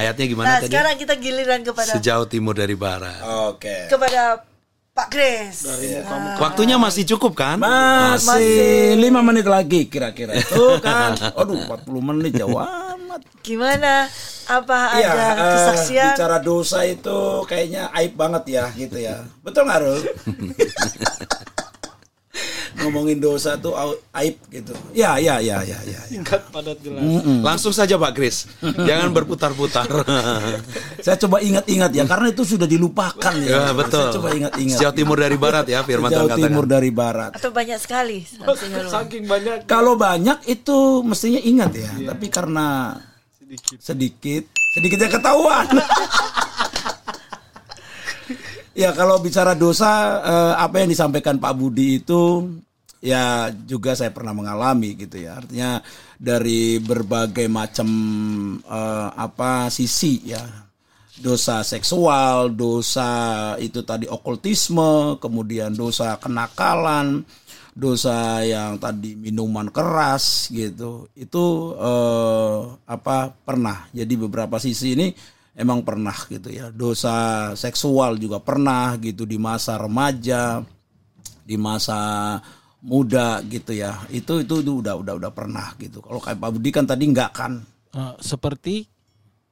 Ayatnya gimana Nah, tadi? sekarang kita giliran kepada Sejauh timur dari barat. Oke. kepada Pak Grace. Waktunya masih cukup kan? Masih lima menit lagi kira-kira. Tuh kan. Aduh 40 menit jauh amat. Gimana? Apa Iya, ada eh, kesaksian? bicara dosa itu kayaknya aib banget ya gitu ya. Betul nggak Rul? Ngomongin dosa tuh aib gitu. Ya, ya, ya, ya, ya. ya. Singkat padat jelas. Langsung saja Pak Kris. Jangan berputar-putar. Saya coba ingat-ingat ya karena itu sudah dilupakan ya, ya. betul. Saya coba ingat-ingat. Sejauh timur dari barat ya firman Tuhan katakan. timur dari barat. Atau banyak sekali? Saking banyak Kalau banyak itu mestinya ingat ya, tapi karena sedikit. sedikit, sedikitnya ketahuan. ya kalau bicara dosa, eh, apa yang disampaikan Pak Budi itu ya juga saya pernah mengalami gitu ya. Artinya dari berbagai macam eh, apa sisi ya. Dosa seksual, dosa itu tadi okultisme, kemudian dosa kenakalan, dosa yang tadi minuman keras gitu itu eh, apa pernah jadi beberapa sisi ini emang pernah gitu ya dosa seksual juga pernah gitu di masa remaja di masa muda gitu ya itu itu, itu udah udah udah pernah gitu kalau kayak Pak Budi kan tadi enggak kan Eh, seperti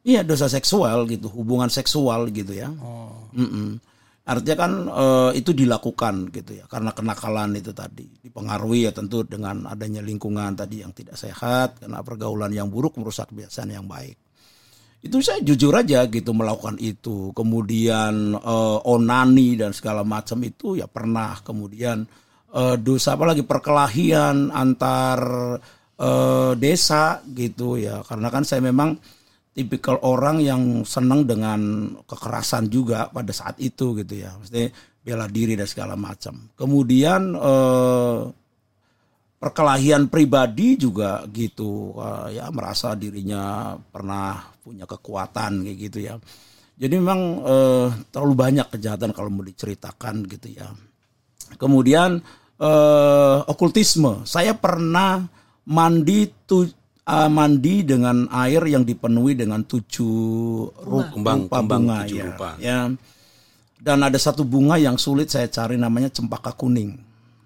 iya dosa seksual gitu hubungan seksual gitu ya oh, Mm-mm. Artinya kan eh, itu dilakukan gitu ya karena kenakalan itu tadi dipengaruhi ya tentu dengan adanya lingkungan tadi yang tidak sehat karena pergaulan yang buruk merusak kebiasaan yang baik. Itu saya jujur aja gitu melakukan itu. Kemudian eh, onani dan segala macam itu ya pernah. Kemudian eh, dosa apalagi perkelahian antar eh, desa gitu ya karena kan saya memang tipikal orang yang senang dengan kekerasan juga pada saat itu gitu ya. Mesti bela diri dan segala macam. Kemudian eh, perkelahian pribadi juga gitu Eh, ya merasa dirinya pernah punya kekuatan kayak gitu ya. Jadi memang eh, terlalu banyak kejahatan kalau mau diceritakan gitu ya. Kemudian eh, okultisme. Saya pernah mandi tu, eh, mandi dengan air yang dipenuhi dengan tujuh ru- Kembang- rupa kembang bunga tujuh ya. rupa. ya. Dan ada satu bunga yang sulit saya cari namanya cempaka kuning.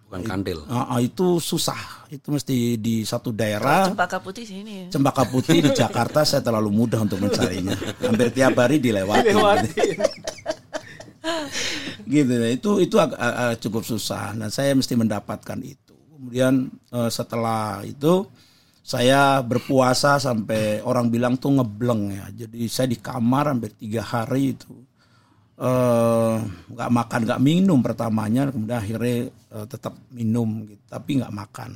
Bukan kandil. Ah, ah, itu susah. Itu mesti di satu daerah. Cempaka putih sini. ya. Cempaka putih di Jakarta saya terlalu mudah untuk mencarinya. Hampir tiap hari dilewati. gitu ya. Itu itu ag- ag- cukup susah. Nah, saya mesti mendapatkan itu. Kemudian eh, setelah itu saya berpuasa sampai orang bilang tuh ngebleng ya. Jadi saya di kamar hampir tiga hari itu eh, nggak makan nggak minum pertamanya kemudian akhirnya eh, tetap minum gitu tapi nggak makan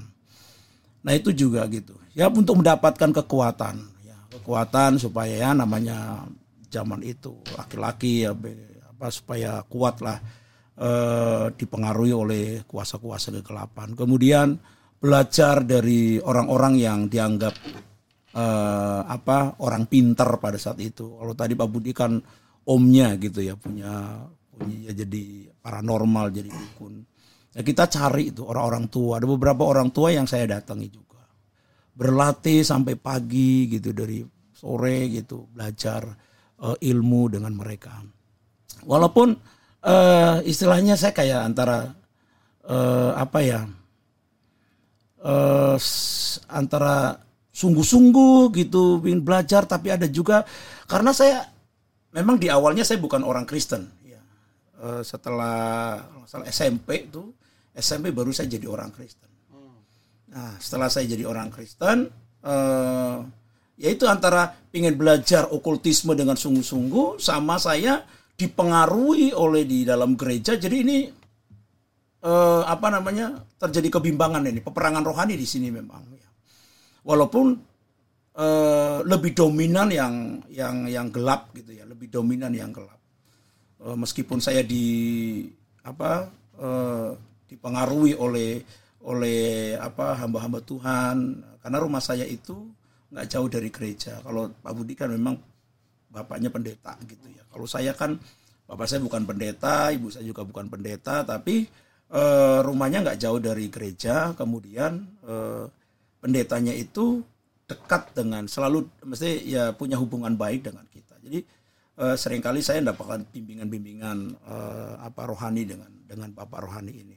nah itu juga gitu ya untuk mendapatkan kekuatan ya kekuatan supaya ya namanya zaman itu laki-laki ya apa supaya kuat lah eh, dipengaruhi oleh kuasa-kuasa kegelapan kemudian belajar dari orang-orang yang dianggap eh, apa orang pinter pada saat itu. Kalau tadi Pak Budi kan omnya gitu ya punya punya ya jadi paranormal jadi dukun. Ya kita cari itu orang-orang tua. Ada beberapa orang tua yang saya datangi juga. Berlatih sampai pagi gitu dari sore gitu belajar eh, ilmu dengan mereka. Walaupun eh, istilahnya saya kayak antara eh, apa ya? s- antara sungguh-sungguh gitu ingin belajar tapi ada juga karena saya memang di awalnya saya bukan orang Kristen ya. Eh, setelah masalah SMP itu SMP baru saya jadi orang Kristen nah setelah saya jadi orang Kristen eh, ya itu antara ingin belajar okultisme dengan sungguh-sungguh sama saya dipengaruhi oleh di dalam gereja. Jadi ini eh, apa namanya terjadi kebimbangan ini peperangan rohani di sini memang ya. walaupun eh, lebih dominan yang yang yang gelap gitu ya lebih dominan yang gelap. Eh, meskipun saya di apa eh, dipengaruhi oleh oleh apa hamba-hamba Tuhan karena rumah saya itu nggak jauh dari gereja. Kalau Pak Budi kan memang bapaknya pendeta gitu ya kalau saya kan bapak saya bukan pendeta ibu saya juga bukan pendeta tapi eh, rumahnya nggak jauh dari gereja kemudian eh, pendetanya itu dekat dengan selalu mesti ya punya hubungan baik dengan kita Jadi eh, sering kali saya mendapatkan bimbingan-bimbingan eh, apa rohani dengan dengan bapak rohani ini.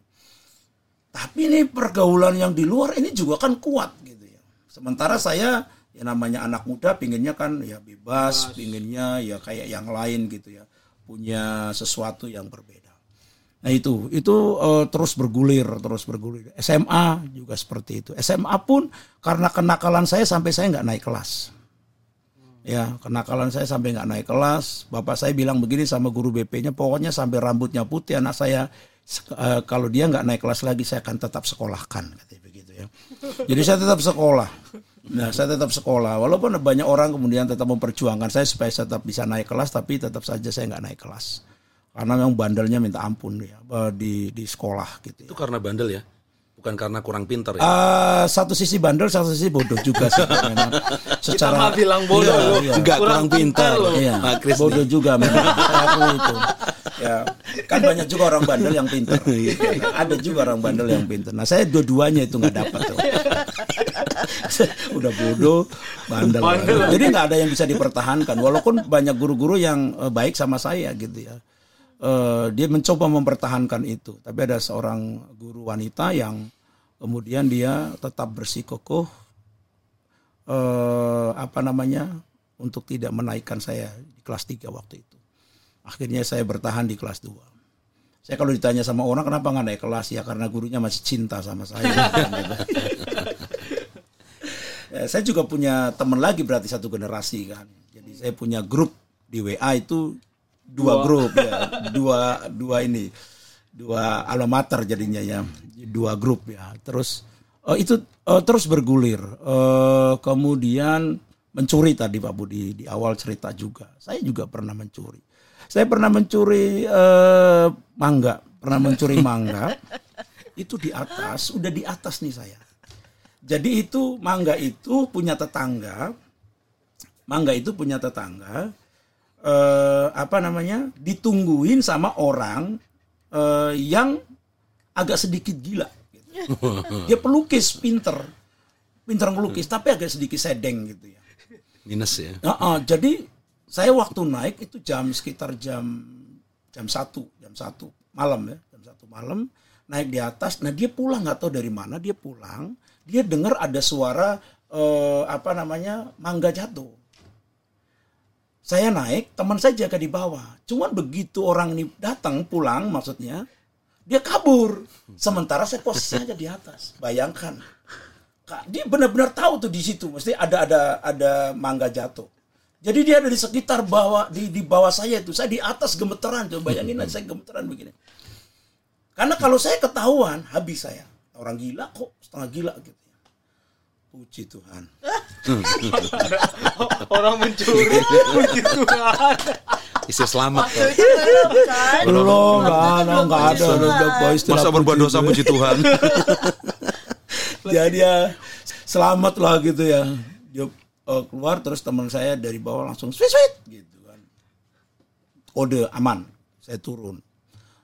Tapi ini pergaulan yang di luar ini juga kan kuat gitu ya. Sementara saya ya namanya anak muda pinginnya kan ya bebas, pinginnya ya kayak yang lain gitu ya. Punya sesuatu yang berbeda. Nah itu itu eh, terus bergulir, terus bergulir. SMA juga seperti itu. SMA pun karena kenakalan saya sampai saya nggak naik kelas. Ya kenakalan saya sampai nggak naik kelas. Bapak saya bilang begini sama guru BP-nya, pokoknya sampai rambutnya putih anak saya. eh, kalau dia nggak naik kelas lagi, saya akan tetap sekolahkan, katanya begitu ya. Jadi saya tetap sekolah. Nah, saya tetap sekolah. Walaupun banyak orang kemudian tetap memperjuangkan saya supaya saya tetap bisa naik kelas, tapi tetap saja saya nggak naik kelas. Karena memang bandelnya minta ampun ya eh, di di sekolah gitu. Ya. Itu karena bandel ya, bukan karena kurang pintar ya. Eh, satu sisi bandel, satu sisi bodoh juga sih. memang. Kita mah bilang bodoh Iya, loh. iya. Enggak kurang, pintar. loh. Iya, Kris bodoh juga memang. Itu. Ya, kan banyak juga orang bandel yang pintar. Ada juga orang bandel yang pintar. Nah, saya dua-duanya itu nggak dapat tuh. Udah bodoh, bandel. Jadi nggak ada yang bisa dipertahankan. Walaupun banyak guru-guru yang eh, baik sama saya gitu ya. Eh, dia mencoba mempertahankan itu. Tapi ada seorang guru wanita yang kemudian dia tetap bersikukuh eh, apa namanya untuk tidak menaikkan saya di kelas 3 waktu itu. Akhirnya saya bertahan di kelas 2. Saya kalau ditanya sama orang kenapa nggak naik kelas ya karena gurunya masih cinta sama saya. Ya, saya juga punya teman lagi berarti satu generasi kan. Jadi saya punya grup di WA itu dua, grup ya, dua dua ini, dua alamater jadinya ya, dua grup ya. Terus eh, itu eh, terus bergulir. Eh, kemudian mencuri tadi Pak Budi di awal cerita juga. Saya juga pernah mencuri. Saya pernah mencuri eh, mangga, pernah mencuri mangga. Itu di atas, udah di atas nih saya. Jadi itu mangga itu punya tetangga, mangga itu punya tetangga, eh, apa namanya, ditungguin sama orang eh, yang agak sedikit gila. gitu. Dia pelukis pinter, pinter melukis, tapi agak sedikit sedeng gitu ya. Minus ya. Nah, ah, jadi saya waktu naik itu jam sekitar jam jam satu jam satu malam ya jam satu malam naik di atas nah dia pulang nggak tahu dari mana dia pulang dia dengar ada suara eh, apa namanya mangga jatuh. Saya naik teman saya jaga di bawah. Cuman begitu orang ini datang pulang maksudnya dia kabur. Sementara saya posisinya di atas. Bayangkan. Dia benar-benar tahu tuh di situ. Mesti ada ada ada mangga jatuh. Jadi dia ada di sekitar bawah di di bawah saya itu. Saya di atas gemeteran coba bayangin aja saya gemeteran begini. Karena kalau saya ketahuan habis saya. Orang gila kok setengah gila gitu puji Tuhan. Orang mencuri, puji Tuhan. Isi selamat. Kok. belum nggak ada nggak ada. Masa berbuat puji dosa Tuhan. puji Tuhan. jadi ya selamat lah gitu ya. Dia eh, keluar terus teman saya dari bawah langsung sweet sweet gitu kan. Kode aman saya turun.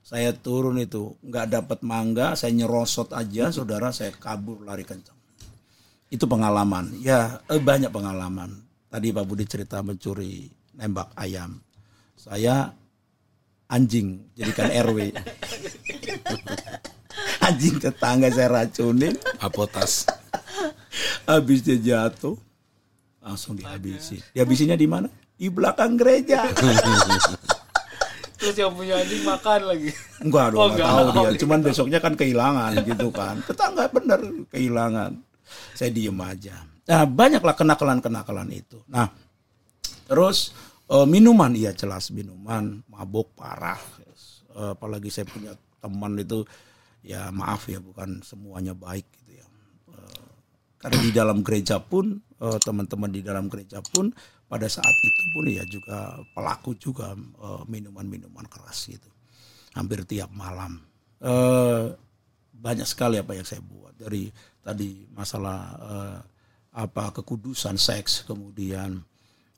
Saya turun itu nggak dapat mangga saya nyerosot aja saudara saya kabur lari kencang itu pengalaman. Ya eh, banyak pengalaman. Tadi Pak Budi cerita mencuri nembak ayam. Saya anjing jadikan RW anjing tetangga saya racunin. Apotas. habis dia jatuh langsung dihabisi dihabisinya di mana? Di belakang gereja. Terus yang punya anjing makan lagi. enggak dong Oh, nggak enggak. tahu dia. Cuman besoknya kan kehilangan gitu kan. Tetangga bener kehilangan saya diem aja. Nah banyaklah kenakalan kenakalan itu. Nah terus eh, minuman. Iya jelas minuman. Mabuk parah. Eh, apalagi saya punya teman itu ya maaf ya bukan semuanya baik gitu ya. Eh, karena di dalam gereja pun teman-teman di dalam gereja pun pada saat itu pun ya juga pelaku juga eh, minuman-minuman keras gitu. Hampir tiap malam. Eh, banyak sekali apa yang saya buat. Dari tadi masalah eh, apa kekudusan seks kemudian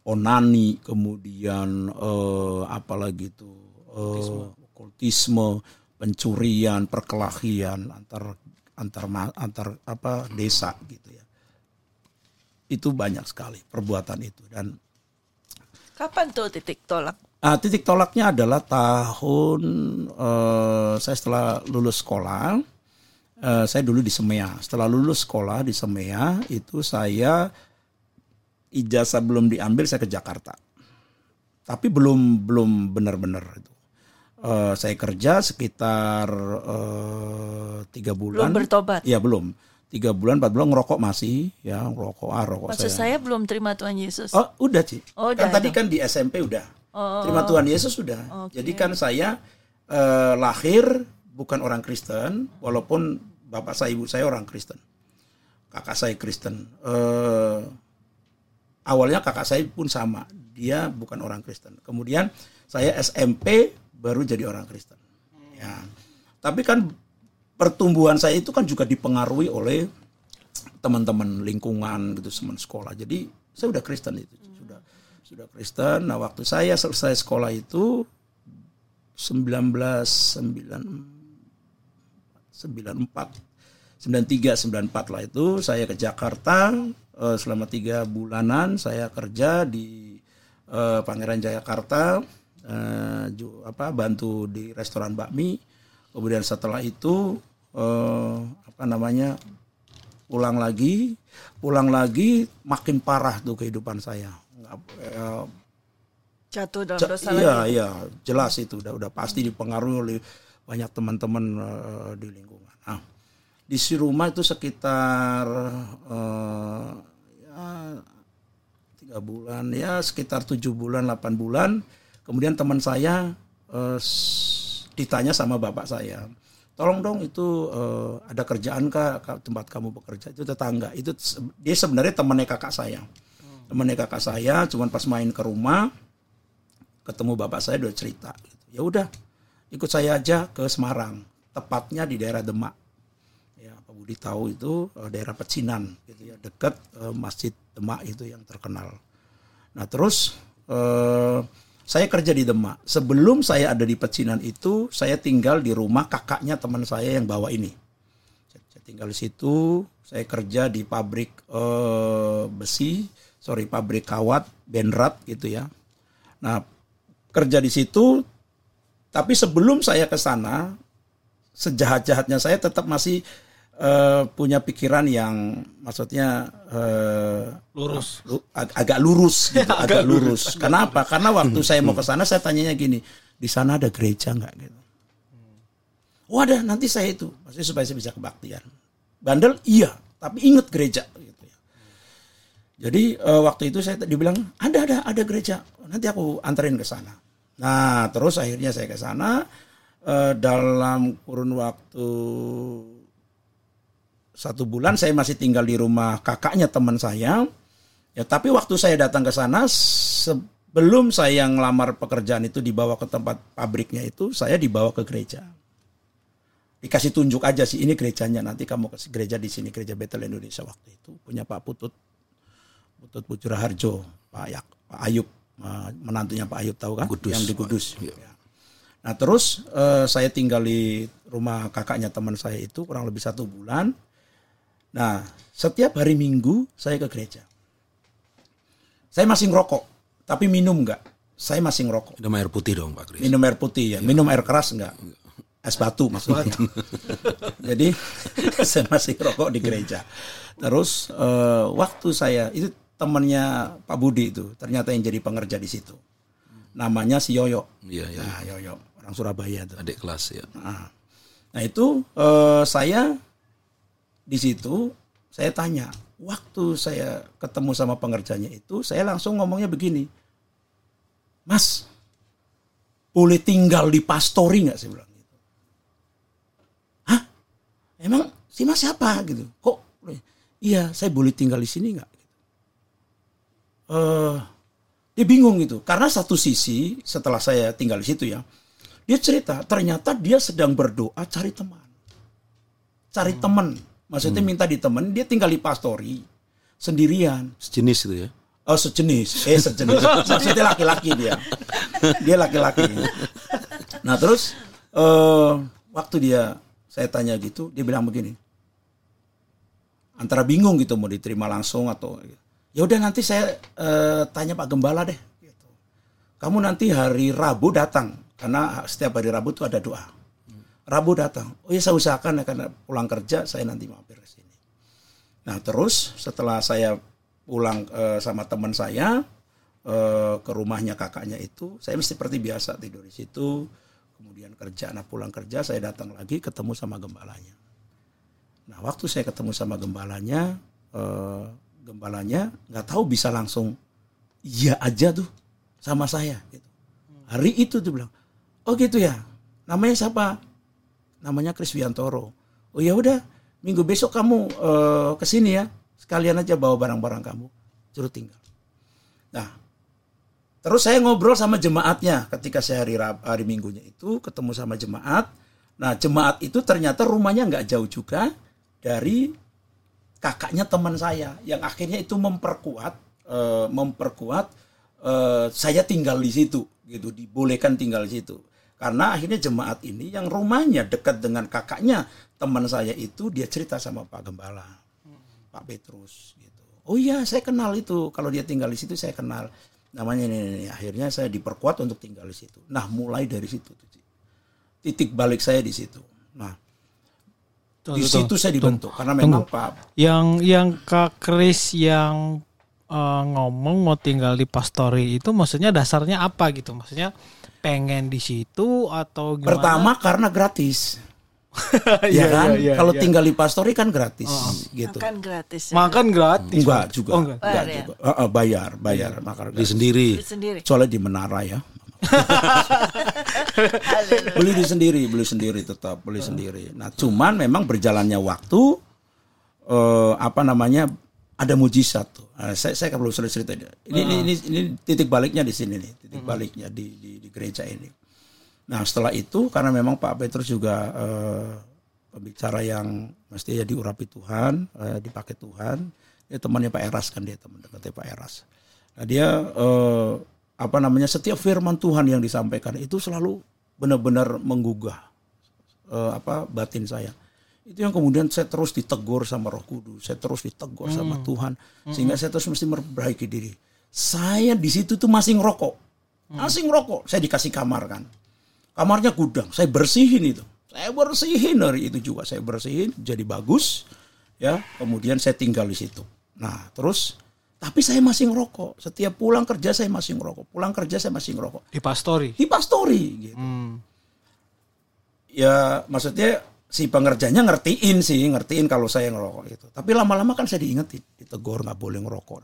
onani kemudian eh, apa lagi itu eh, okultisme pencurian perkelahian antar antar antar apa desa gitu ya. Itu banyak sekali perbuatan itu. Dan Kapan tuh titik tolak? Ah, titik tolaknya adalah tahun eh, saya setelah lulus sekolah, eh, saya dulu di Semea. Setelah lulus sekolah di Semea itu saya ijazah belum diambil saya ke Jakarta. Tapi belum belum benar-benar itu. Eh, saya kerja sekitar eh, tiga bulan. Belum bertobat? Iya belum. Tiga bulan, empat bulan ngerokok masih, ya ngerokok ah rokok Maksud saya. saya belum terima Tuhan Yesus. Oh udah Ci. Oh, kan udah, tadi kan di SMP udah. Oh, Terima Tuhan Yesus sudah. Oke. Jadi kan saya eh, lahir bukan orang Kristen, walaupun bapak saya ibu saya orang Kristen. Kakak saya Kristen. Eh, awalnya kakak saya pun sama, dia bukan orang Kristen. Kemudian saya SMP baru jadi orang Kristen. Ya. Tapi kan pertumbuhan saya itu kan juga dipengaruhi oleh teman-teman lingkungan gitu teman sekolah. Jadi saya udah Kristen itu sudah sudah Kristen. Nah waktu saya selesai sekolah itu 1994 93 94 lah itu. Saya ke Jakarta eh, selama tiga bulanan saya kerja di eh, Pangeran Jayakarta eh, ju- apa bantu di restoran bakmi. Kemudian setelah itu eh, apa namanya pulang lagi. Pulang lagi makin parah tuh kehidupan saya. Nggak- eh, Jatuh dalam dosa iya lagi. iya jelas itu udah udah pasti dipengaruhi oleh banyak teman-teman eh, di lingkungan. Nah di si rumah itu sekitar eh, ya tiga bulan ya sekitar tujuh bulan 8 bulan. Kemudian teman saya s- ditanya sama bapak saya tolong dong itu eh, ada kerjaan kah? Ka- tempat kamu bekerja. Itu tetangga. Itu dia sebenarnya temannya kakak saya. Temannya kakak saya cuman pas main ke rumah ketemu bapak saya udah cerita gitu. ya udah ikut saya aja ke Semarang tepatnya di daerah Demak. Ya Pak Budi tahu itu eh, daerah Pecinan gitu ya dekat eh, Masjid Demak itu yang terkenal. Nah terus eh, saya kerja di Demak. Sebelum saya ada di Pecinan itu saya tinggal di rumah kakaknya teman saya yang bawa ini. Saya tinggal di situ saya kerja di pabrik eh, besi sorry pabrik kawat benrat gitu ya. Nah kerja di situ tapi sebelum saya ke sana sejahat-jahatnya saya tetap masih eh, punya pikiran yang maksudnya eh, Lurus. lu- ag- agak lurus gitu, agak lurus. Kenapa? Karena waktu saya mau ke sana saya tanyanya gini, di sana ada gereja nggak gitu. Oh ada, nanti saya itu, maksudnya supaya saya bisa kebaktian. Bandel iya, tapi ingat gereja gitu ya. Jadi eh, waktu itu saya dibilang ada ada ada gereja, nanti aku anterin ke sana. Nah terus akhirnya saya ke sana eh, dalam kurun waktu satu bulan saya masih tinggal di rumah kakaknya teman saya. Ya tapi waktu saya datang ke sana sebelum saya ngelamar pekerjaan itu dibawa ke tempat pabriknya itu saya dibawa ke gereja. Dikasih tunjuk aja sih ini gerejanya nanti kamu ke gereja di sini gereja Betel Indonesia waktu itu punya Pak Putut Putut Pucura Harjo, Pak Yak, Pak Ayub, menantunya Pak Ayub tahu kan? Kudus. Yang di Kudus. Iya. Ya. Nah terus eh, saya tinggal di rumah kakaknya teman saya itu kurang lebih satu bulan. Nah setiap hari Minggu saya ke gereja. Saya masih ngerokok, tapi minum nggak. Saya masih ngerokok. Minum air putih dong Pak Kris. Minum air putih ya, minum air keras enggak? Es batu maksudnya. Jadi saya masih rokok di gereja. Terus eh, waktu saya itu temannya Pak Budi itu ternyata yang jadi pengerja di situ. Namanya si Yoyo. Iya, iya. Nah, Yoyo orang Surabaya tuh. Adik kelas ya. Nah, nah itu eh, saya di situ saya tanya, waktu saya ketemu sama pengerjanya itu, saya langsung ngomongnya begini, Mas, boleh tinggal di pastori nggak? Saya bilang gitu. Hah? Emang si Mas siapa gitu? Kok? Iya, saya boleh tinggal di sini nggak? Gitu. Eh, dia bingung gitu, karena satu sisi setelah saya tinggal di situ ya, dia cerita ternyata dia sedang berdoa cari teman, cari teman, maksudnya minta ditemen, dia tinggal di pastori. Sendirian, Sejenis itu ya. Oh sejenis, eh sejenis. Maksudnya laki-laki dia, dia laki-laki. Nah terus eh waktu dia saya tanya gitu, dia bilang begini, antara bingung gitu mau diterima langsung atau ya udah nanti saya eh, tanya Pak Gembala deh. Gitu. kamu nanti hari Rabu datang karena setiap hari Rabu itu ada doa. Rabu datang. Oh ya saya usahakan ya karena pulang kerja saya nanti mampir ke sini. Nah terus setelah saya pulang eh, sama teman saya eh, ke rumahnya kakaknya itu, saya mesti seperti biasa tidur di situ. Kemudian kerja, nah pulang kerja saya datang lagi ketemu sama gembalanya. Nah waktu saya ketemu sama gembalanya, eh, gembalanya nggak tahu bisa langsung iya aja tuh sama saya. Gitu. Hari itu tuh bilang, oh gitu ya, namanya siapa? Namanya Kris Wiantoro. Oh ya udah, minggu besok kamu eh, ke sini ya, sekalian aja bawa barang-barang kamu, suruh tinggal. Nah, terus saya ngobrol sama jemaatnya ketika saya hari hari Minggunya itu ketemu sama jemaat. Nah, jemaat itu ternyata rumahnya nggak jauh juga dari kakaknya teman saya yang akhirnya itu memperkuat eh, memperkuat eh, saya tinggal di situ gitu. Dibolehkan tinggal di situ. Karena akhirnya jemaat ini yang rumahnya dekat dengan kakaknya teman saya itu dia cerita sama Pak Gembala Pak Petrus gitu. Oh iya saya kenal itu. Kalau dia tinggal di situ saya kenal. Namanya ini, ini, ini. akhirnya saya diperkuat untuk tinggal di situ. Nah mulai dari situ titik balik saya di situ. Nah di Tunggu, situ tunggu, saya tunggu. dibentuk karena memang Pak Yang yang Kak Kris yang eh, ngomong mau tinggal di Pastori itu maksudnya dasarnya apa gitu? Maksudnya pengen di situ atau gimana? Pertama karena gratis. Iya, ya kan? iya, iya, Kalau iya. tinggal di pastori kan gratis gitu. Makan gratis. ya. makan gratis. Enggak juga. Oh, enggak. enggak Bayar ya? juga. Eh, eh, bayar, bayar makan Beli gratis. sendiri. Beli sendiri. Soalnya di menara ya. Beli di sendiri, beli sendiri tetap beli sendiri. Nah, cuman memang berjalannya waktu eh, apa namanya ada mujizat tuh. Nah, saya saya belum selesai cerita ini. Ini, ini, ini, ini titik baliknya di sini nih, titik baliknya di, di di gereja ini. Nah setelah itu karena memang Pak Petrus juga eh, pembicara yang mesti ya diurapi Tuhan, eh, dipakai Tuhan. Dia temannya Pak Eras kan dia teman dekatnya Pak Eras. Nah dia eh, apa namanya setiap firman Tuhan yang disampaikan itu selalu benar-benar menggugah eh, apa batin saya. Itu yang kemudian saya terus ditegur sama Roh Kudus, saya terus ditegur sama Tuhan sehingga saya terus mesti memperbaiki diri. Saya di situ tuh masih ngerokok. Masih ngerokok. Saya dikasih kamar kan. Kamarnya gudang, saya bersihin itu. Saya bersihin hari itu juga saya bersihin jadi bagus ya. Kemudian saya tinggal di situ. Nah, terus tapi saya masih ngerokok. Setiap pulang kerja saya masih ngerokok. Pulang kerja saya masih ngerokok. Di Pastori. Di pastori gitu Hmm. ya maksudnya si pengerjanya ngertiin sih, ngertiin kalau saya ngerokok itu. Tapi lama-lama kan saya diingetin, ditegur nggak boleh ngerokok.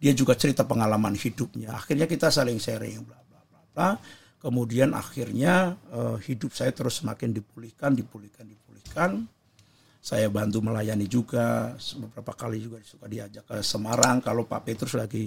Dia juga cerita pengalaman hidupnya. Akhirnya kita saling sharing, bla bla bla bla. Kemudian akhirnya eh, hidup saya terus semakin dipulihkan, dipulihkan, dipulihkan. Saya bantu melayani juga beberapa kali juga suka diajak ke Semarang kalau Pak Petrus lagi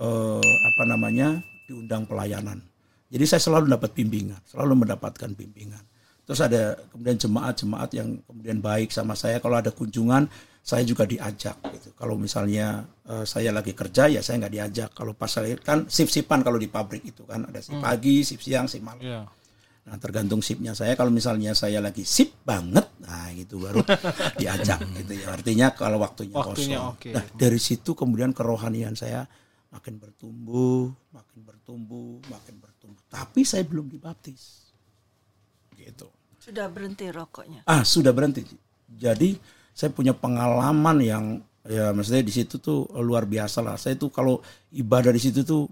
eh, apa namanya diundang pelayanan. Jadi saya selalu dapat bimbingan, selalu mendapatkan bimbingan. Terus ada kemudian jemaat-jemaat yang kemudian baik sama saya. Kalau ada kunjungan, saya juga diajak. Gitu. Kalau misalnya eh, saya lagi kerja, ya saya nggak diajak. Kalau pas saya kan sip-sipan kalau di pabrik itu kan ada sip pagi, sip siang, sip malam. Iya. Nah tergantung sipnya saya. Kalau misalnya saya lagi sip banget, nah gitu baru diajak. gitu ya. Artinya kalau waktunya, Waktunya kosong. oke. Nah dari situ kemudian kerohanian saya makin bertumbuh, makin bertumbuh, makin bertumbuh. Tapi saya belum dibaptis. Gitu. Sudah berhenti rokoknya. Ah sudah berhenti. Jadi saya punya pengalaman yang ya maksudnya di situ tuh luar biasa lah. Saya tuh kalau ibadah di situ tuh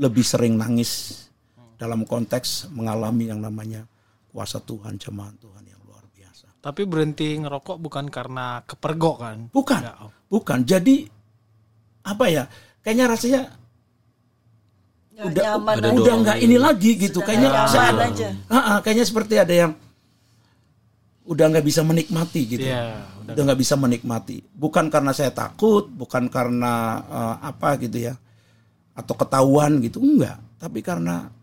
lebih sering nangis dalam konteks mengalami yang namanya kuasa Tuhan, jemaat Tuhan yang luar biasa. Tapi berhenti ngerokok bukan karena kepergok kan? Bukan, Ya, oh. bukan. Jadi apa ya? Kayaknya rasanya Nggak udah nyaman ada udah nggak ini lagi gitu. Sudah Kayaknya nyaman aja. Ah, ah, kayaknya seperti ada yang udah nggak bisa menikmati gitu. Iya, udah. udah nggak bisa menikmati. Bukan karena saya takut, bukan karena eh, apa gitu ya, atau ketahuan gitu, enggak. Tapi karena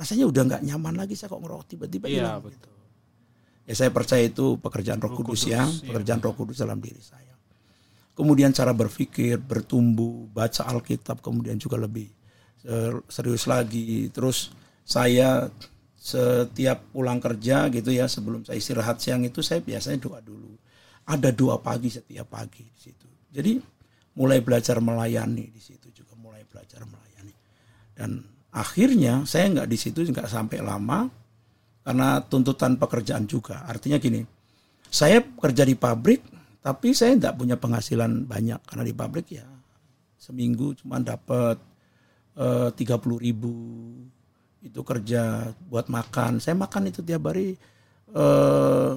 rasanya udah nggak nyaman lagi saya kok ngerokok tiba-tiba Iya, hilang. betul. Ya saya percaya itu pekerjaan Roh Kudus, ya, Kudus, iya. pekerjaan Roh Kudus dalam diri saya. Kemudian cara berpikir, bertumbuh, baca Alkitab, kemudian juga lebih eh, serius lagi. Terus saya setiap pulang kerja gitu ya, sebelum saya istirahat siang itu saya biasanya doa dulu. Ada doa pagi setiap pagi di situ. Jadi mulai belajar melayani di situ juga mulai belajar melayani. Dan akhirnya saya nggak di situ nggak sampai lama karena tuntutan pekerjaan juga. Artinya gini, saya kerja di pabrik tapi saya nggak punya penghasilan banyak karena di pabrik ya seminggu cuma dapat tiga puluh ribu itu kerja buat makan. Saya makan itu tiap hari eh,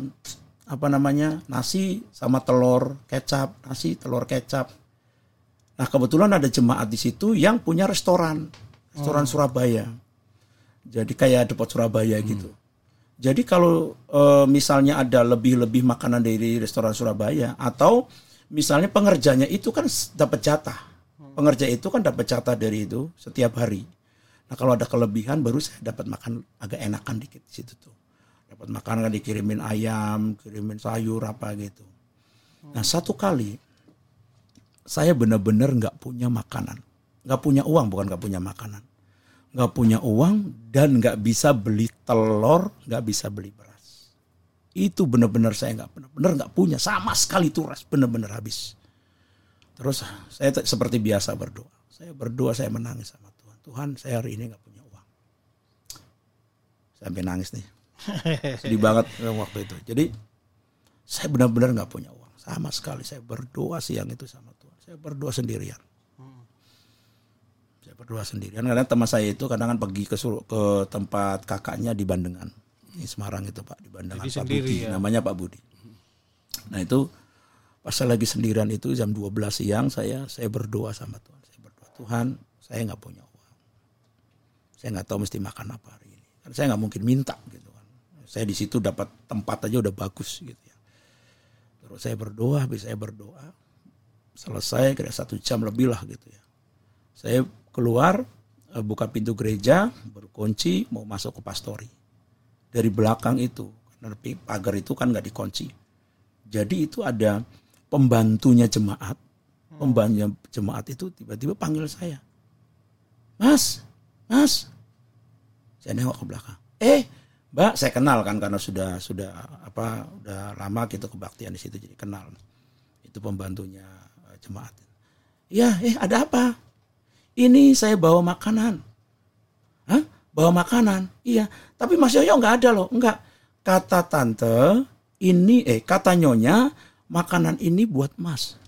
apa namanya nasi sama telur kecap, nasi telur kecap. Nah kebetulan ada jemaat di situ yang punya restoran, restoran Surabaya. Jadi kayak depot Surabaya gitu. Jadi kalau eh, misalnya ada lebih-lebih makanan dari restoran Surabaya atau misalnya pengerjanya itu kan dapat jatah. Pengerja itu kan dapat jatah dari itu setiap hari. Nah kalau ada kelebihan baru saya dapat makan agak enakan dikit di situ tuh. Dapat makan kan dikirimin ayam, kirimin sayur apa gitu. Nah satu kali saya benar-benar nggak punya makanan, nggak punya uang bukan nggak punya makanan, nggak punya uang dan nggak bisa beli telur, nggak bisa beli beras. Itu benar-benar saya nggak benar-benar nggak punya sama sekali tuh ras benar-benar habis. Terus saya seperti biasa berdoa. Saya berdoa, saya menangis sama Tuhan. Tuhan, saya hari ini nggak punya uang. Sampai nangis nih. Sedih banget waktu itu. Jadi saya benar-benar nggak punya uang sama sekali. Saya berdoa siang itu sama Tuhan. Saya berdoa sendirian. Saya berdoa sendirian karena teman saya itu kadang kan pergi ke Sur- ke tempat kakaknya di Bandengan. Di Semarang itu Pak, di Bandengan Jadi Pak sendiri Budi. ya. Namanya Pak Budi. Nah itu pas saya lagi sendirian itu jam 12 siang saya saya berdoa sama Tuhan. Saya berdoa Tuhan, saya nggak punya uang. Saya nggak tahu mesti makan apa hari ini. Kan saya nggak mungkin minta gitu kan. Saya di situ dapat tempat aja udah bagus gitu ya. Terus saya berdoa, habis saya berdoa, selesai kira satu jam lebih lah gitu ya. Saya keluar, eh, buka pintu gereja, berkunci, mau masuk ke pastori. Dari belakang itu, karena pagar itu kan nggak dikunci. Jadi itu ada pembantunya jemaat, pembantunya jemaat itu tiba-tiba panggil saya, Mas, Mas, saya nengok ke belakang. Eh, Mbak, saya kenal kan karena sudah sudah apa udah lama gitu kebaktian di situ jadi kenal. Itu pembantunya eh, jemaat. Iya, eh ada apa? Ini saya bawa makanan. Hah? Bawa makanan? Iya. Tapi Mas Yoyo nggak ada loh. Enggak. Kata tante, ini eh kata nyonya makanan ini buat Mas.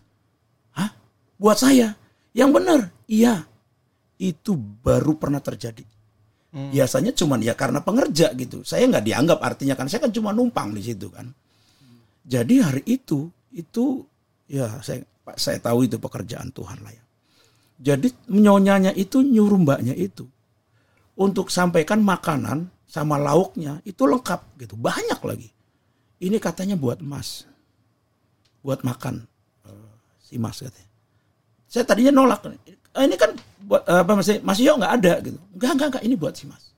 Hah? Buat saya? Yang benar? Iya. Itu baru pernah terjadi. Biasanya cuman ya karena pengerja gitu. Saya nggak dianggap artinya kan saya kan cuma numpang di situ kan. Jadi hari itu itu ya saya saya tahu itu pekerjaan Tuhan lah ya. Jadi nyonyanya itu nyuruh mbaknya itu untuk sampaikan makanan sama lauknya itu lengkap gitu banyak lagi. Ini katanya buat Mas, buat makan eh, si Mas katanya. Saya tadinya nolak. "Ah, ini kan buat eh, apa Mas Mas Yo nggak ada gitu. Enggak enggak enggak ini buat si Mas.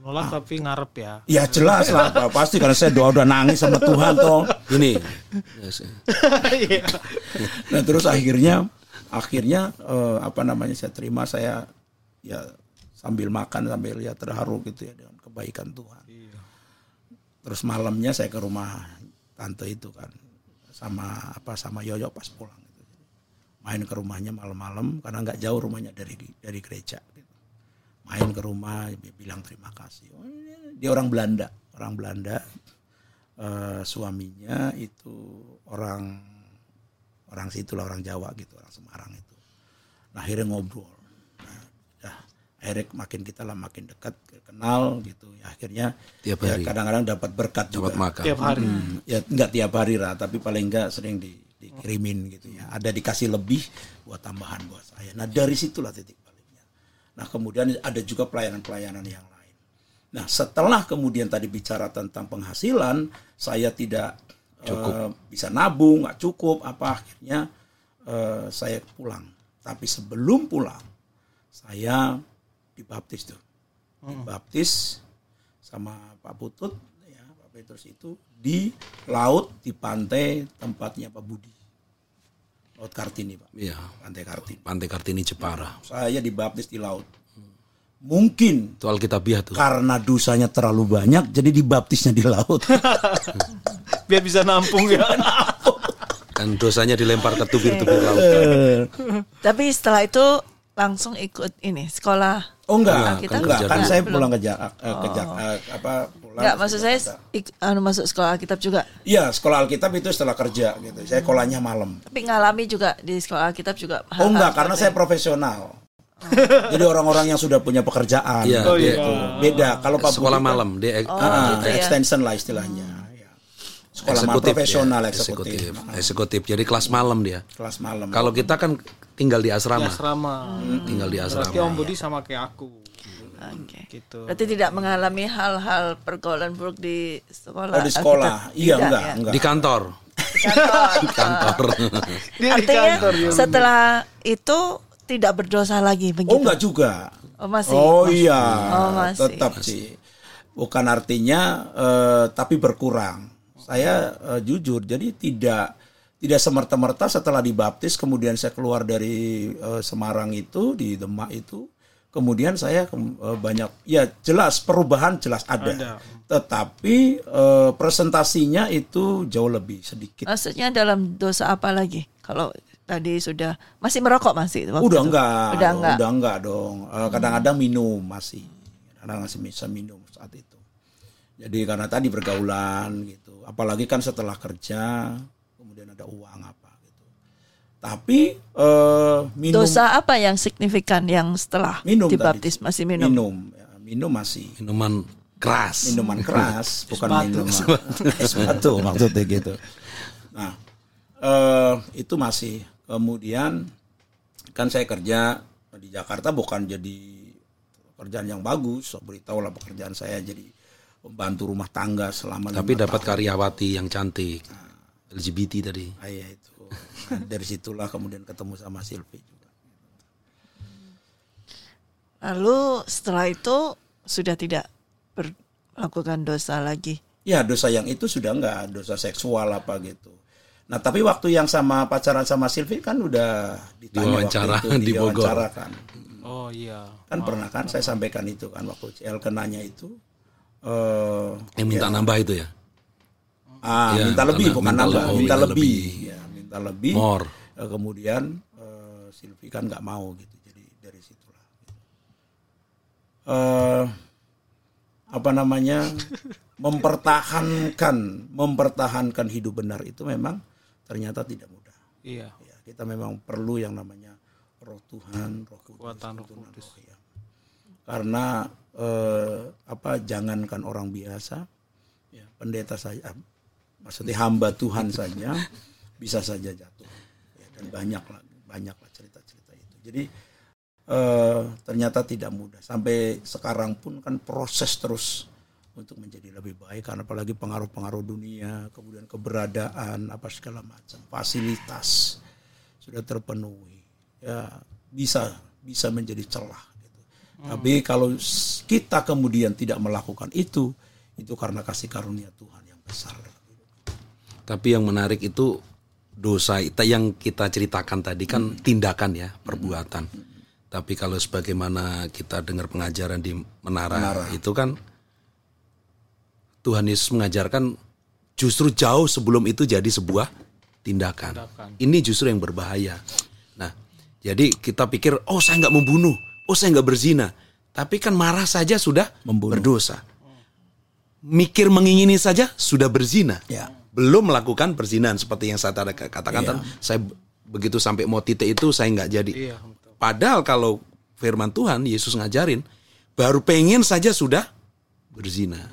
Nolak tapi ngarep ya. Ya jelas lah pasti karena saya doa udah nangis sama Tuhan toh. Ini. Yes. Nah terus akhirnya akhirnya eh, apa namanya saya terima saya ya sambil makan sambil ya terharu gitu ya dengan kebaikan Tuhan. Terus malamnya saya ke rumah tante itu kan sama apa sama Yoyo pas pulang gitu. Main ke rumahnya malam-malam karena nggak jauh rumahnya dari dari gereja gitu. Main ke rumah bilang terima kasih. Oh, dia orang Belanda, orang Belanda. Eh, suaminya itu orang orang situ lah orang Jawa gitu orang Semarang itu. Nah, akhirnya ngobrol. Nah, akhirnya makin kita lah makin dekat kenal gitu. Ya akhirnya Tiap ya hari. kadang-kadang dapat berkat juga. Dapat makan. Tiap hari. Hmm, ya nggak tiap hari lah tapi paling enggak sering di, dikirimin gitu ya. Ada dikasih lebih buat tambahan buat saya. Nah dari situlah titik baliknya. Nah kemudian ada juga pelayanan-pelayanan yang lain. Nah setelah kemudian tadi bicara tentang penghasilan saya tidak eh, bisa nabung nggak cukup apa akhirnya eh, saya pulang. Tapi sebelum pulang saya dibaptis tuh. Dibaptis sama Pak Putut ya Pak Petrus itu di laut di pantai tempatnya Pak Budi. Laut Kartini Pak. Iya. pantai Kartini. Pantai Kartini Jepara. saya dibaptis di laut mungkin Itu Alkitabiah tuh. karena dosanya terlalu banyak jadi dibaptisnya di laut Biar bisa nampung ya. Kan dosanya dilempar ke tubir-tubir laut. Tapi setelah itu langsung ikut ini sekolah Oh enggak, Enggak, enggak, kan enggak. kan dulu. saya Belum. pulang ke Jak- eh, ke Jak- eh, apa pulang Enggak, maksud saya Jakarta. ik- anu masuk sekolah Alkitab juga. Iya, sekolah Alkitab itu setelah kerja gitu. Saya sekolahnya malam. Tapi ngalami juga di sekolah Alkitab juga. Oh enggak, karena saya profesional. Jadi orang-orang yang sudah punya pekerjaan Iya, gitu. iya. Beda. Kalau Pak Sekolah Budi kan- malam dia Oh, Ah, gitu ya. extension lah istilahnya. Ya. Sekolah malam eksekutif profesional dia, eksekutif. eksekutif. Eksekutif. Jadi kelas malam dia. Kelas malam. Kalau kita kan tinggal di asrama. asrama. Tinggal di Berarti asrama. Om Budi sama kayak aku. Oke. Gitu. Berarti tidak mengalami hal-hal pergaulan buruk di sekolah. Oh, di sekolah. Alkitab? Iya, Tidak, enggak, ya? enggak. Di kantor. Di kantor. Di kantor. Dia di Artinya kantor dia. setelah itu tidak berdosa lagi begitu. Oh enggak juga. Oh, masih. Oh Masih. iya, Oh, masih. tetap sih. Bukan artinya eh, tapi berkurang. Saya eh, jujur, jadi tidak tidak semerta-merta setelah dibaptis kemudian saya keluar dari eh, Semarang itu di Demak itu, kemudian saya eh, banyak ya jelas perubahan jelas ada, tetapi eh, presentasinya itu jauh lebih sedikit. Maksudnya dalam dosa apa lagi? Kalau tadi sudah masih merokok masih waktu Udah itu? enggak, Udah enggak. udah enggak dong. Eh, Kadang-kadang minum masih, kadang masih bisa minum saat itu. Jadi karena tadi pergaulan gitu, apalagi kan setelah kerja, kemudian ada uang apa gitu. Tapi eh, minum, Dosa apa yang signifikan yang setelah minum dibaptis tadi. masih minum? minum, ya, minum masih. Minuman keras. Minuman keras, bukan minuman es batu maksudnya gitu. Nah, eh, itu masih. Kemudian kan saya kerja di Jakarta bukan jadi pekerjaan yang bagus. So, beritahulah pekerjaan saya jadi pembantu rumah tangga selama Tapi dapat tahun. karyawati yang cantik. LGBT tadi. Ah, iya itu. Nah, dari situlah kemudian ketemu sama Silvi juga. Lalu setelah itu sudah tidak melakukan dosa lagi. Ya dosa yang itu sudah enggak dosa seksual apa gitu. Nah tapi waktu yang sama pacaran sama Silvi kan udah ditanya Diwawancara waktu itu di Bogor. diwawancara kan. Oh iya. Kan pernah kan saya sampaikan itu kan waktu CL kenanya itu. eh Yang minta nambah itu ya. ah, Ya, minta lebih bukan minta nambah, le- oh, minta minta lebih. lebih. Ya, minta lebih. More. Eh, kemudian eh, Silvi kan nggak mau gitu. Jadi dari situlah. Eh apa namanya mempertahankan mempertahankan hidup benar itu memang ternyata tidak mudah. Iya. Ya, kita memang perlu yang namanya roh Tuhan, roh kudus, roh tuntunan kudus. roh, ya. Karena eh, apa jangankan orang biasa, ya, pendeta saja, maksudnya hamba Tuhan saja bisa saja jatuh. Ya, dan banyak lah, banyak lah cerita-cerita itu. Jadi eh, ternyata tidak mudah. Sampai sekarang pun kan proses terus untuk menjadi lebih baik karena apalagi pengaruh-pengaruh dunia, kemudian keberadaan apa segala macam, fasilitas sudah terpenuhi. Ya, bisa bisa menjadi celah gitu. Tapi kalau kita kemudian tidak melakukan itu, itu karena kasih karunia Tuhan yang besar. Tapi yang menarik itu dosa itu yang kita ceritakan tadi kan tindakan ya, perbuatan. Tapi kalau sebagaimana kita dengar pengajaran di menara, itu kan Tuhan Yesus mengajarkan justru jauh sebelum itu jadi sebuah tindakan. Ini justru yang berbahaya. Nah, jadi kita pikir, oh saya nggak membunuh, oh saya nggak berzina. Tapi kan marah saja sudah berdosa. Mikir mengingini saja sudah berzina. Ya. Belum melakukan perzinahan seperti yang saya tadi katakan kan, saya begitu sampai mau titik itu saya nggak jadi. Iya, Padahal kalau firman Tuhan Yesus ngajarin baru pengen saja sudah berzina.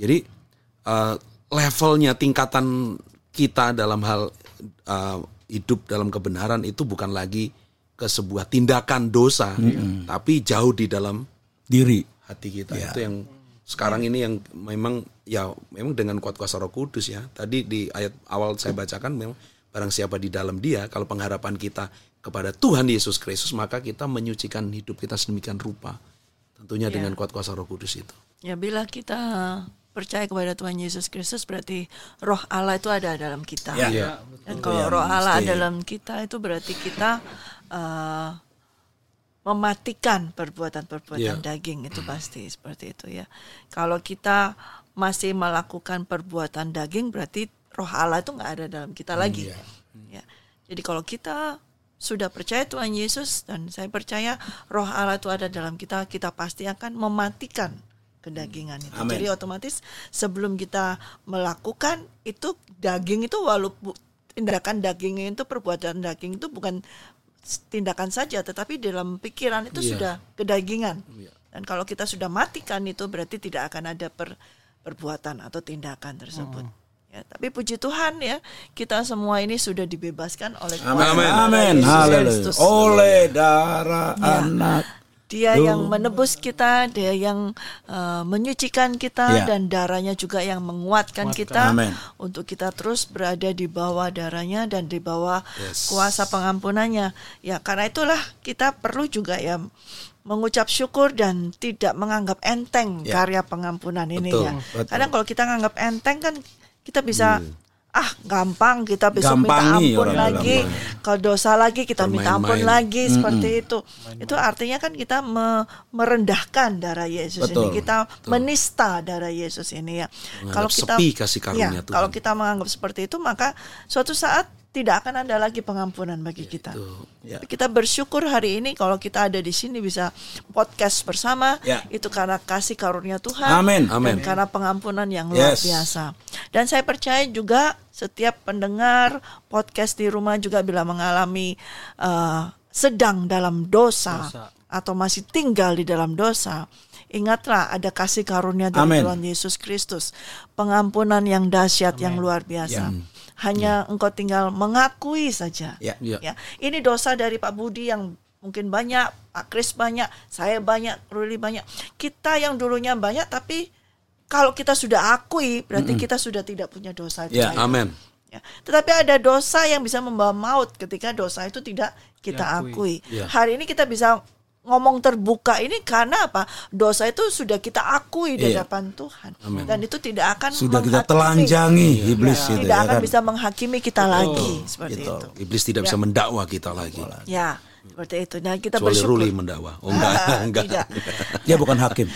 Jadi eh, levelnya tingkatan kita dalam hal eh, hidup dalam kebenaran itu bukan lagi ke sebuah tindakan dosa, tapi jauh di dalam Diri. hati kita. Itu yang sekarang ini yang memang ya memang dengan kuat kuasa Roh Kudus ya. Tadi di ayat awal saya bacakan memang barang siapa di dalam Dia kalau pengharapan kita kepada Tuhan Yesus Kristus maka kita menyucikan hidup kita sedemikian rupa. Tentunya dengan kuat kuasa Roh Kudus itu. Ya bila kita percaya kepada Tuhan Yesus Kristus berarti roh Allah itu ada dalam kita. Ya. Iya. Dan kalau roh Allah mesti- ada dalam kita itu berarti kita eh, mematikan perbuatan-perbuatan Iya. daging itu pasti seperti itu ya. Kalau kita masih melakukan perbuatan daging berarti roh Allah itu nggak ada dalam kita lagi. Ya. Jadi kalau kita sudah percaya Tuhan Yesus dan saya percaya Roh Allah itu ada dalam kita, kita pasti akan mematikan kedagingan itu. Amin. Jadi otomatis sebelum kita melakukan itu daging itu walaupun tindakan daging itu perbuatan daging itu bukan tindakan saja tetapi dalam pikiran itu Iya. sudah kedagingan. Iya. Dan kalau kita sudah matikan itu berarti tidak akan ada per- perbuatan atau tindakan tersebut. Hmm. Ya, tapi puji Tuhan ya, kita semua ini sudah dibebaskan oleh Amin. Amin. Haleluya. Kristus. Oleh darah Ya. anak. Dia yang menebus kita, dia yang uh, menyucikan kita Ya. dan darahnya juga yang menguatkan kita Amin. untuk kita terus berada di bawah darahnya dan di bawah Yes. kuasa pengampunannya. Ya, karena itulah kita perlu juga ya mengucap syukur dan tidak menganggap enteng Ya. karya pengampunan ini Betul, ya. betul. Karena kalau kita nganggap enteng kan kita bisa ah gampang kita besok minta Gampangi ampun lagi kalau dosa lagi kita minta ampun Bermain-main. lagi seperti itu itu artinya kan kita me- merendahkan darah Yesus Betul. ini kita menista darah Yesus ini ya Menganggap sepi kasih karunia ya, Tuhan. kalau kita menganggap seperti itu maka suatu saat tidak akan ada lagi pengampunan bagi kita Ya. kita bersyukur hari ini kalau kita ada di sini bisa podcast bersama Ya. itu karena kasih karunia Tuhan Amin. dan Amin. karena pengampunan yang luar Yes. biasa. Dan saya percaya juga setiap pendengar podcast di rumah juga bila mengalami uh, sedang dalam dosa, atau masih tinggal di dalam dosa. Ingatlah ada kasih karunia dari Amin. Tuhan Yesus Kristus, pengampunan yang dahsyat yang luar biasa. Hanya engkau tinggal mengakui saja. Ya. Ya. Ya, ini dosa dari Pak Budi yang mungkin banyak, Pak Kris banyak, saya banyak, Ruli banyak. Kita yang dulunya banyak, tapi kalau kita sudah akui, berarti kita sudah tidak punya dosa itu. Ya. Amin. Ya. Tetapi ada dosa yang bisa membawa maut ketika dosa itu tidak kita akui. Ya. Hari ini kita bisa ngomong terbuka ini karena apa? Dosa itu sudah kita akui di Iya. hadapan Tuhan. Dan itu tidak akan Sudah kita telanjangi iblis Ya, itu tidak ya akan kan. bisa menghakimi kita lagi seperti Gitu. itu. Iblis tidak bisa mendakwa kita lagi. Ya, seperti itu. Dan kita Kecuali bersyukur. Ruli mendakwa. Oh enggak, Ah, enggak. tidak. Dia bukan hakim.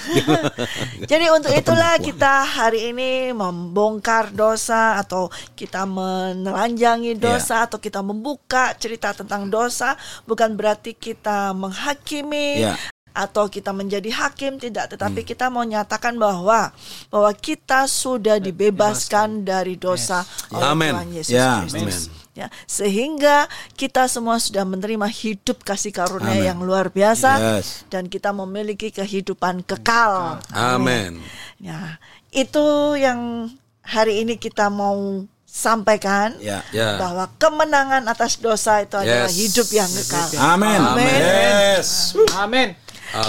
Jadi untuk itulah kita hari ini membongkar dosa atau kita menelanjangi dosa atau kita membuka cerita tentang dosa bukan berarti kita menghakimi Ya. atau kita menjadi hakim tidak tetapi kita mau nyatakan bahwa bahwa kita sudah dibebaskan dari dosa oleh Amin. Tuhan Yesus Ya, Kristus. amin. Ya, sehingga kita semua sudah menerima hidup kasih karunia Amin. yang luar biasa Yes. dan kita memiliki kehidupan kekal. Amin. Ya, itu yang hari ini kita mau sampaikan Ya. Ya. bahwa kemenangan atas dosa itu adalah Yes. hidup yang kekal. Amin. Amin. Yes. Amin.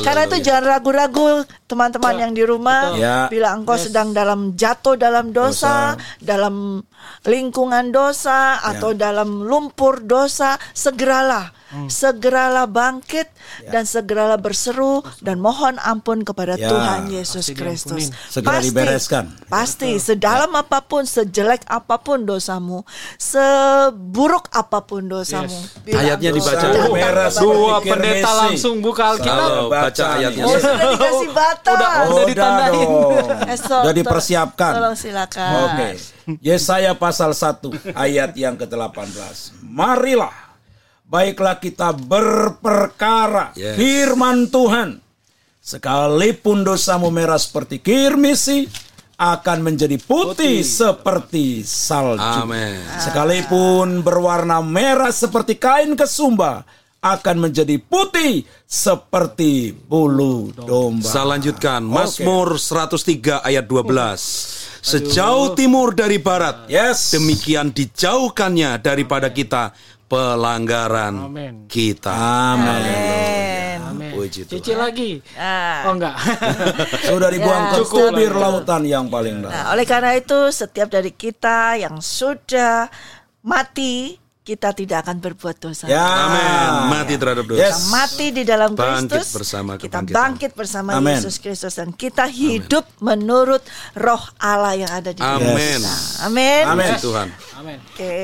Karena itu jangan ragu-ragu teman-teman yang di rumah. Ya. bila engkau sedang dalam jatuh dalam dosa, dalam lingkungan dosa atau dalam lumpur dosa, segeralah segeralah bangkit dan segeralah berseru dan mohon ampun kepada Ya. Tuhan Yesus Pasti Kristus. Segera dibereskan. Pasti sedalam apa pun, sejelek apa pun dosamu, seburuk apa pun dosamu. bila Ayatnya dibaca. Dua pendeta langsung buka Alkitab. Baca ayatnya. Oh, sudah dikasih batas. Udah- Udah ditandain. dong. Eh, so- Udah dipersiapkan. Tolong silakan. Oke. Yesaya pasal 1 ayat yang ke-18. Marilah baiklah kita berperkara Yes. firman Tuhan. Sekalipun dosamu merah seperti kirmisi akan menjadi putih, seperti salju. Amin. Sekalipun berwarna merah seperti kain kesumba akan menjadi putih seperti bulu domba. Saya lanjutkan. Mazmur 103 ayat 12. Sejauh timur dari barat, Yes. demikian dijauhkannya daripada kita pelanggaran Amin. kita. Amin. Amin. Puji Tuhan. Cuci lagi. Ah. Oh enggak. Sudah dibuang Ya, ke tubir lautan yang paling dalam. Nah, oleh karena itu setiap dari kita yang sudah mati, kita tidak akan berbuat dosa. Ya. Amin. Mati terhadap dosa. Yes. Kita mati di dalam Bangkit Kristus, bersama kita bangkit bersama Amin. Yesus Kristus dan kita hidup menurut Roh Allah yang ada di dalam Amin. kita. Amin. Amin. Puji Tuhan. Amin. Oke,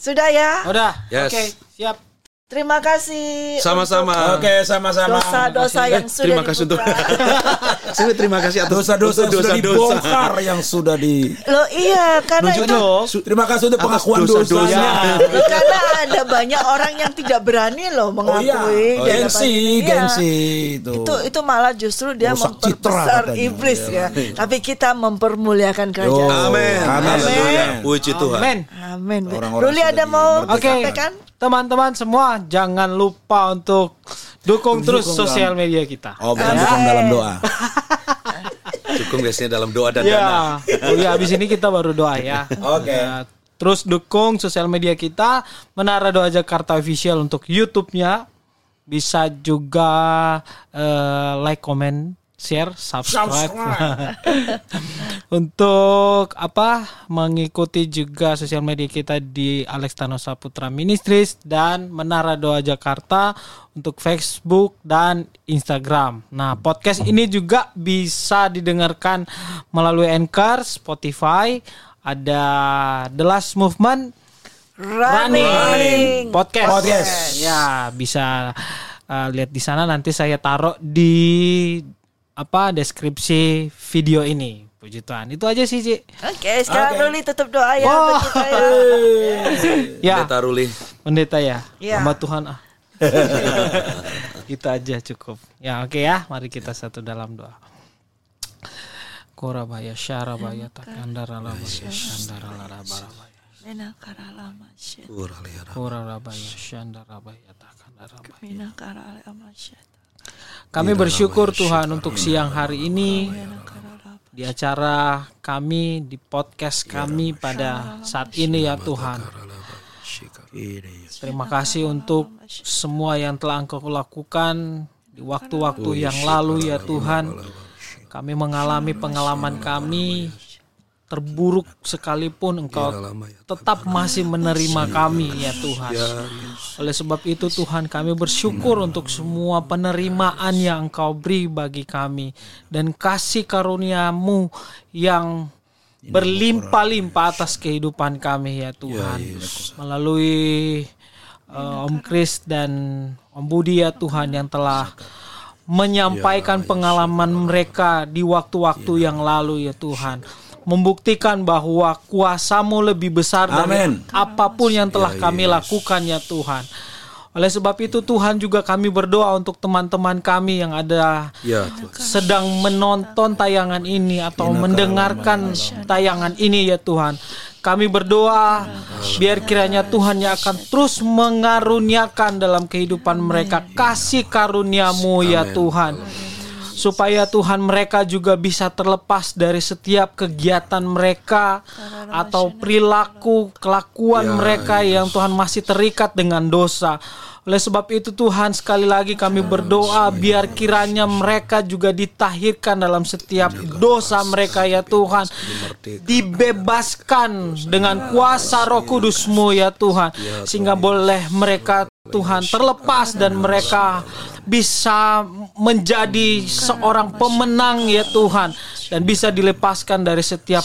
sudah ya. Udah. Yes. Oke, siap. Terima kasih. Sama-sama. Oke, sama-sama. Dosa-dosa yang Eh, sudah terima kasih untuk. Saya terima kasih atas Dosa-dosa yang sudah dosa-dosa. dibongkar yang sudah di Loh iya, karena itu Terima kasih untuk pengakuan dosa-dosa. dosanya. karena ada banyak orang yang tidak berani loh Oh iya, mengakui di hadapan gengsi, ini. Iya. gengsi itu. Itu itu malah justru dia Rusak memperbesar iblis Iya. ya. Tapi kita mempermuliakan kerajaan. Amin. Amin. Haleluya. Puji Tuhan. Amin. Orang-orang Ruli ada mau Oke, sampaikan? Teman-teman semua jangan lupa untuk dukung terus Dukung sosial media kita. Oh, bukan dukung dalam doa. Dukung biasanya dalam doa dan dana. Ya, oh ya habis ini kita baru doa ya. Oke. Ya, terus dukung sosial media kita Menara Doa Jakarta Official untuk YouTube-nya. Bisa juga eh, like, comment, share, subscribe. untuk apa? Mengikuti juga sosial media kita di Alex Tanosa Putra Ministries dan Menara Doa Jakarta untuk Facebook dan Instagram. Nah, podcast ini juga bisa didengarkan melalui Anchor, Spotify, ada The Last Movement Running. podcast. Podcast. Ya, bisa uh, lihat di sana nanti saya taruh di apa deskripsi video ini. Puji Tuhan. Itu aja sih, Ci. Oke, sekarang Oke. Ruli tutup doa ya Oh. ya. Ya, Pendeta Ruli. pendeta ya. Ya. Hamba Tuhan ah. Itu aja cukup. Ya, oke ya. Mari kita satu dalam doa. Korabaya syarabaya takandara labaya shandara larabaya. Mina karalama syet. Uralera. Korabaya shandara baya takandara baya. Mina karalama syet. Kami bersyukur Tuhan untuk siang hari ini. Di acara kami di podcast kami pada saat ini ya Tuhan. Terima kasih untuk semua yang telah Engkau lakukan di waktu-waktu yang lalu ya Tuhan. Kami mengalami pengalaman kami terburuk sekalipun Engkau tetap masih menerima kami ya Tuhan. Oleh sebab itu Tuhan kami bersyukur untuk semua penerimaan yang Engkau beri bagi kami dan kasih karuniamu yang berlimpah-limpah atas kehidupan kami ya Tuhan. Melalui uh, Om Kris dan Om Budi ya Tuhan yang telah menyampaikan pengalaman mereka di waktu-waktu yang lalu ya Tuhan. Membuktikan bahwa kuasamu lebih besar dari Amin. apa pun yang telah kami lakukan ya Tuhan. Oleh sebab itu Tuhan juga kami berdoa untuk teman-teman kami yang ada Ya Tuhan. sedang menonton tayangan ini atau mendengarkan tayangan ini ya Tuhan. Kami berdoa biar kiranya Tuhan yang akan terus mengaruniakan dalam kehidupan mereka kasih karuniamu ya Tuhan. Supaya Tuhan mereka juga bisa terlepas dari setiap kegiatan mereka atau perilaku kelakuan mereka yang Tuhan masih terikat dengan dosa. Oleh sebab itu Tuhan sekali lagi kami berdoa biar kiranya mereka juga ditahirkan dalam setiap dosa mereka ya Tuhan. Dibebaskan dengan kuasa roh kudusmu ya Tuhan. Sehingga boleh mereka Tuhan terlepas dan mereka bisa menjadi seorang pemenang ya Tuhan. Dan bisa dilepaskan dari setiap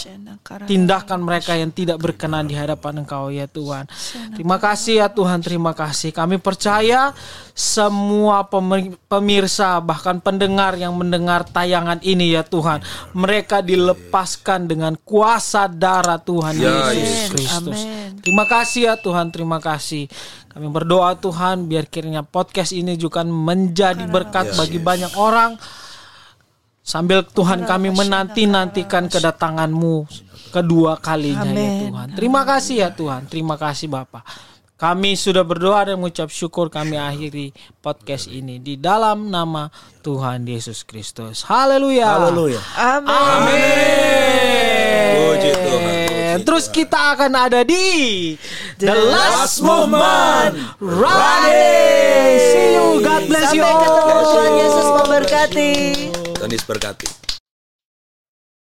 tindakan mereka yang tidak berkenan di hadapan Engkau ya Tuhan. Terima kasih ya Tuhan, terima kasih. Kami percaya semua pemi- pemirsa bahkan pendengar yang mendengar tayangan ini ya Tuhan, mereka dilepaskan dengan kuasa darah Tuhan Ya, Yesus Kristus. Amin. Terima kasih ya Tuhan, terima kasih. Kami berdoa Tuhan biar kiranya podcast ini juga menjadi berkat bagi banyak orang sambil Tuhan kami menanti-nantikan kedatanganmu kedua kalinya ya Amin. Tuhan. Terima kasih ya Tuhan, terima kasih Bapak. Kami sudah berdoa dan mengucap syukur kami akhiri podcast ini di dalam nama Tuhan Yesus Kristus. Haleluya. Haleluya. Amin. Amin. Puji Tuhan, puji Terus kita akan ada di The Last Movement Running. See you. God bless you. Sampai ketemu Tuhan Yesus memberkati. Tuhan Yesus berkati.